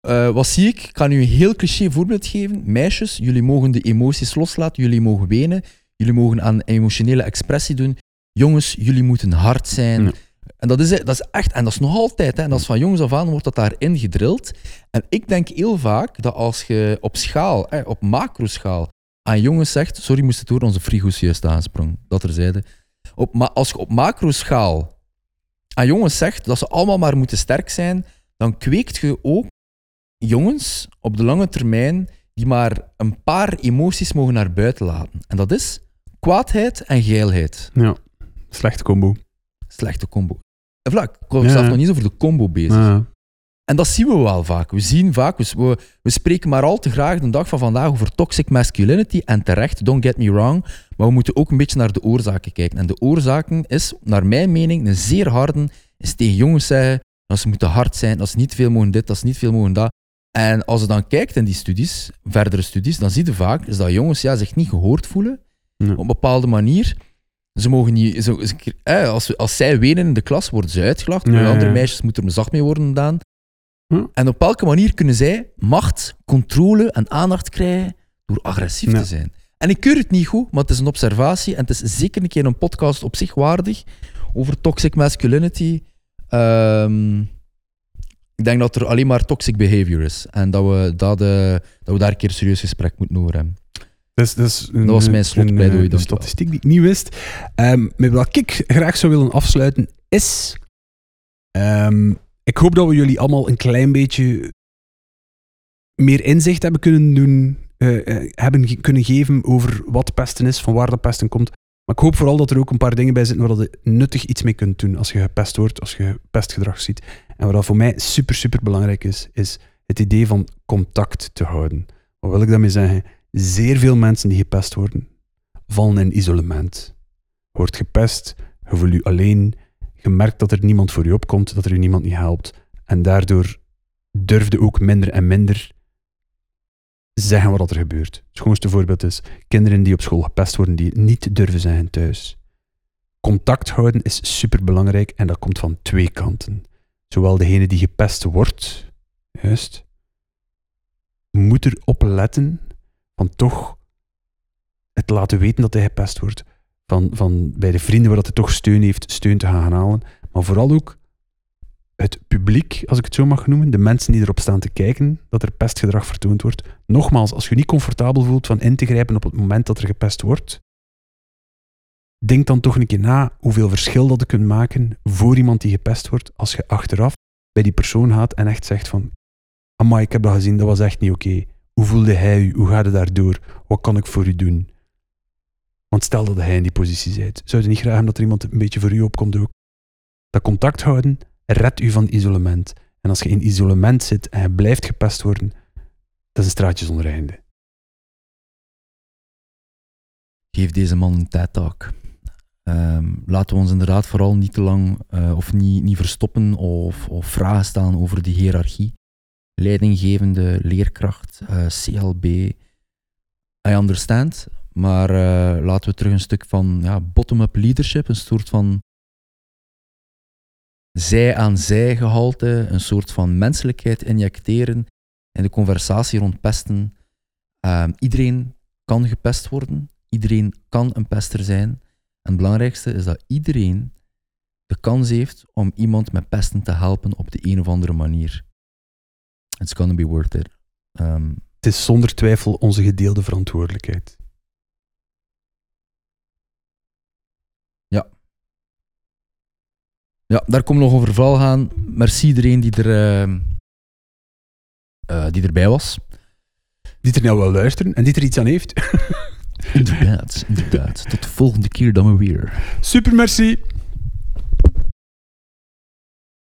Eh, wat zie ik? Ik kan u een heel cliché voorbeeld geven. Meisjes, jullie mogen de emoties loslaten, jullie mogen wenen, jullie mogen aan emotionele expressie doen. Jongens, jullie moeten hard zijn. Ja. En dat is, dat is echt, en dat is nog altijd, hè, en dat is van jongens af aan wordt dat daarin gedrild. En ik denk heel vaak dat als je op schaal, hè, op macroschaal, aan jongens zegt, sorry, moest het door onze frigo's juist aansprong, dat er zeiden. Op, ma- als je op macroschaal aan jongens zegt dat ze allemaal maar moeten sterk zijn, dan kweekt je ook jongens op de lange termijn die maar een paar emoties mogen naar buiten laten. En dat is kwaadheid en geilheid. Ja, slechte combo. Slechte combo. En vlak, ik was Ja. zelf nog niet over de combo bezig. Ja. En dat zien we wel vaak. We zien vaak, we, we, spreken maar al te graag de dag van vandaag over toxic masculinity. En terecht, don't get me wrong. Maar we moeten ook een beetje naar de oorzaken kijken. En de oorzaken is, naar mijn mening, een zeer harde, is tegen jongens zeggen dat ze moeten hard zijn, dat ze niet veel mogen dit, dat ze niet veel mogen dat. En als je dan kijkt in die studies, verdere studies, dan zie je vaak is dat jongens ja, zich niet gehoord voelen op een bepaalde manier. Ze mogen niet, ze- eh, als, als zij wenen in de klas, worden ze uitgelachen. Ja, andere meisjes moet er zacht mee worden gedaan. Ja. En op welke manier kunnen zij macht, controle en aandacht krijgen door agressief Ja. te zijn? En ik keur het niet goed, maar het is een observatie en het is zeker een keer een podcast op zich waardig over toxic masculinity. Ehm, ik denk dat er alleen maar toxic behavior is. En dat we, dat, eh, dat we daar een keer een serieus gesprek moeten over hebben. Dat, is, dat, is een, Dat was mijn slotpleidooi, een, een, dank je statistiek die ik niet wist. Ehm, met wat ik graag zou willen afsluiten is... ehm, ik hoop dat we jullie allemaal een klein beetje meer inzicht hebben kunnen doen, eh, eh, hebben kunnen geven over wat pesten is, van waar dat pesten komt. Maar ik hoop vooral dat er ook een paar dingen bij zitten waar je nuttig iets mee kunt doen als je gepest wordt, als je pestgedrag ziet. En wat voor mij super, super belangrijk is, is het idee van contact te houden. Wat wil ik daarmee zeggen? Zeer veel mensen die gepest worden, vallen in isolement. Wordt gepest, je voelt je alleen, je merkt dat er niemand voor je opkomt, dat er je niemand niet helpt. En daardoor durfde ook minder en minder zeggen wat er gebeurt. Het schoonste voorbeeld is kinderen die op school gepest worden, die niet durven zeggen thuis. Contact houden is superbelangrijk en dat komt van twee kanten. Zowel degene die gepest wordt, juist, moet erop letten van toch het laten weten dat hij gepest wordt. Van, van bij de vrienden waar dat hij toch steun heeft, steun te gaan halen. Maar vooral ook het publiek, als ik het zo mag noemen, de mensen die erop staan te kijken dat er pestgedrag vertoond wordt. Nogmaals, als je niet comfortabel voelt van in te grijpen op het moment dat er gepest wordt, denk dan toch een keer na hoeveel verschil dat je kunt maken voor iemand die gepest wordt, als je achteraf bij die persoon gaat en echt zegt van Amai, ik heb dat gezien, dat was echt niet oké. Hoe voelde hij u? Hoe gaat het daardoor? Wat kan ik voor u doen? Want stel dat hij in die positie zit, zou je niet graag hebben dat er iemand een beetje voor u opkomt? Dat contact houden redt u van isolement. En als je in isolement zit en je blijft gepest worden, dat is een straatje zonder einde. Geef deze man een TED-talk. Ehm, laten we ons inderdaad vooral niet te lang eh, of niet, niet verstoppen of, of vragen stellen over die hiërarchie. Leidinggevende, leerkracht, eh, CLB. I understand, maar eh, laten we terug een stuk van ja, bottom-up leadership, een soort van zij-aan-zij gehalte, een soort van menselijkheid injecteren in de conversatie rond pesten. Ehm, iedereen kan gepest worden, iedereen kan een pester zijn. En het belangrijkste is dat iedereen de kans heeft om iemand met pesten te helpen op de een of andere manier. It's gonna be worth it. Ehm, Het is zonder twijfel onze gedeelde verantwoordelijkheid. Ja, daar komt nog over verhaal gaan. Merci iedereen die, er, ehm, eh, die erbij was. Die er nou wel luisteren en die er iets aan heeft. Inderdaad, inderdaad. Tot de volgende keer dan we weer. Super, merci.